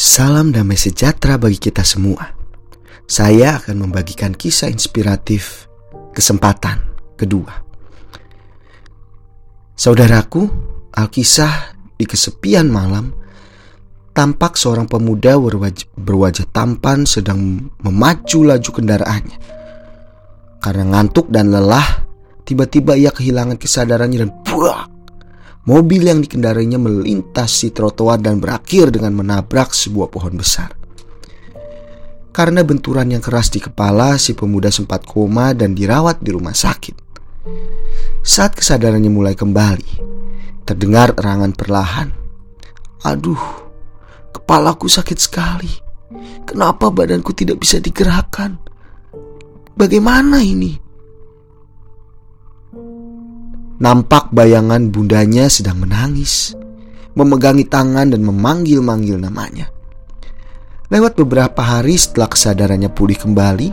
Salam damai sejahtera bagi kita semua. Saya akan membagikan kisah inspiratif kesempatan kedua. Saudaraku, Alkisah di kesepian malam tampak seorang pemuda berwajah, berwajah tampan sedang memacu laju kendaraannya. Karena ngantuk dan lelah, tiba-tiba ia kehilangan kesadarannya dan buah Mobil yang dikendarainya melintasi trotoar dan berakhir dengan menabrak sebuah pohon besar. Karena benturan yang keras di kepala, si pemuda sempat koma dan dirawat di rumah sakit. Saat kesadarannya mulai kembali, terdengar erangan perlahan. Aduh, kepalaku sakit sekali. Kenapa badanku tidak bisa digerakkan? Bagaimana ini? Nampak bayangan bundanya sedang menangis, memegangi tangan dan memanggil-manggil namanya. Lewat beberapa hari setelah kesadarannya pulih kembali,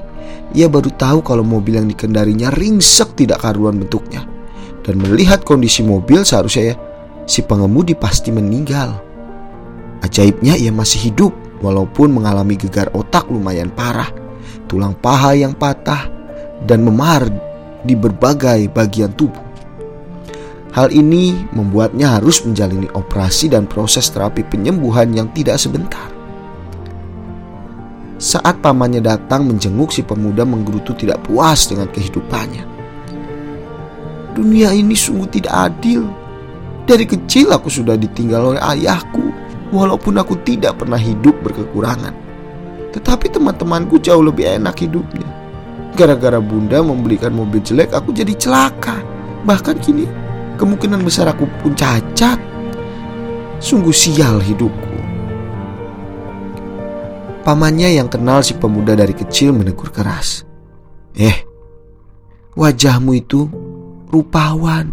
ia baru tahu kalau mobil yang dikendarinya ringsek tidak karuan bentuknya. Dan melihat kondisi mobil seharusnya ya, si pengemudi pasti meninggal. Ajaibnya ia masih hidup walaupun mengalami gegar otak lumayan parah, tulang paha yang patah, dan memar di berbagai bagian tubuh. Hal ini membuatnya harus menjalani operasi dan proses terapi penyembuhan yang tidak sebentar. Saat pamannya datang menjenguk si pemuda menggerutu tidak puas dengan kehidupannya. Dunia ini sungguh tidak adil. Dari kecil aku sudah ditinggal oleh ayahku, walaupun aku tidak pernah hidup berkekurangan. Tetapi teman-temanku jauh lebih enak hidupnya. Gara-gara bunda membelikan mobil jelek, aku jadi celaka. Bahkan kini Kemungkinan besar aku pun cacat. Sungguh sial hidupku. Pamannya yang kenal si pemuda dari kecil menegur keras. Eh, wajahmu itu rupawan.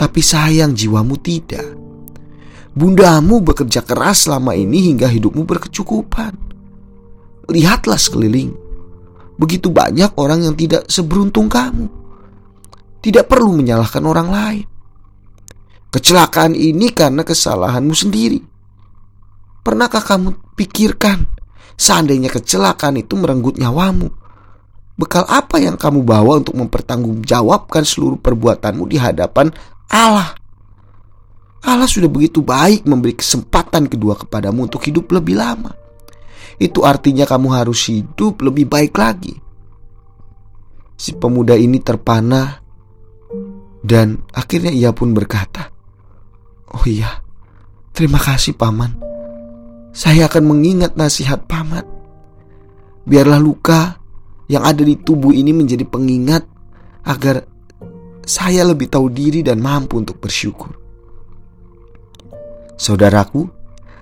Tapi sayang jiwamu tidak. Bundamu bekerja keras selama ini hingga hidupmu berkecukupan. Lihatlah sekeliling. Begitu banyak orang yang tidak seberuntung kamu. Tidak perlu menyalahkan orang lain. Kecelakaan ini karena kesalahanmu sendiri. Pernahkah kamu pikirkan seandainya kecelakaan itu merenggut nyawamu? Bekal apa yang kamu bawa untuk mempertanggungjawabkan seluruh perbuatanmu di hadapan Allah? Allah sudah begitu baik memberi kesempatan kedua kepadamu untuk hidup lebih lama. Itu artinya kamu harus hidup lebih baik lagi. Si pemuda ini terpanah dan akhirnya ia pun berkata, "Oh iya, terima kasih paman. Saya akan mengingat nasihat paman. Biarlah luka yang ada di tubuh ini menjadi pengingat agar saya lebih tahu diri dan mampu untuk bersyukur." Saudaraku,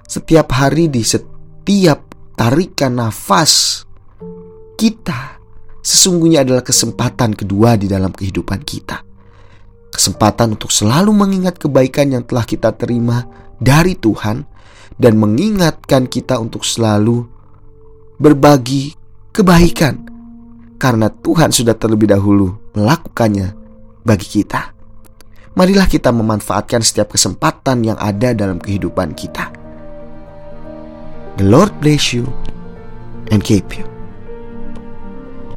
setiap hari di setiap tarikan nafas kita sesungguhnya adalah kesempatan kedua di dalam kehidupan kita kesempatan untuk selalu mengingat kebaikan yang telah kita terima dari Tuhan dan mengingatkan kita untuk selalu berbagi kebaikan karena Tuhan sudah terlebih dahulu melakukannya bagi kita. Marilah kita memanfaatkan setiap kesempatan yang ada dalam kehidupan kita. The Lord bless you and keep you.